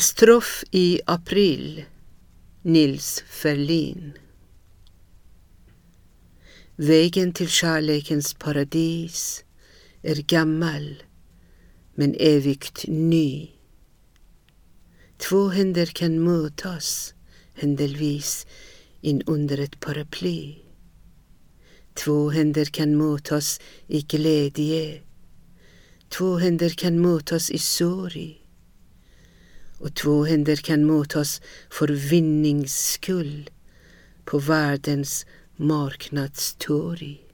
Stroff i april Nils Ferlin Vägen till kärlekens paradis är gammal men evigt ny. Två händer kan mötas händelvis in under ett paraply. Två händer kan mötas i glädje. Två händer kan mötas i sorg och två händer kan motas för vinnings skull på världens marknadstorg.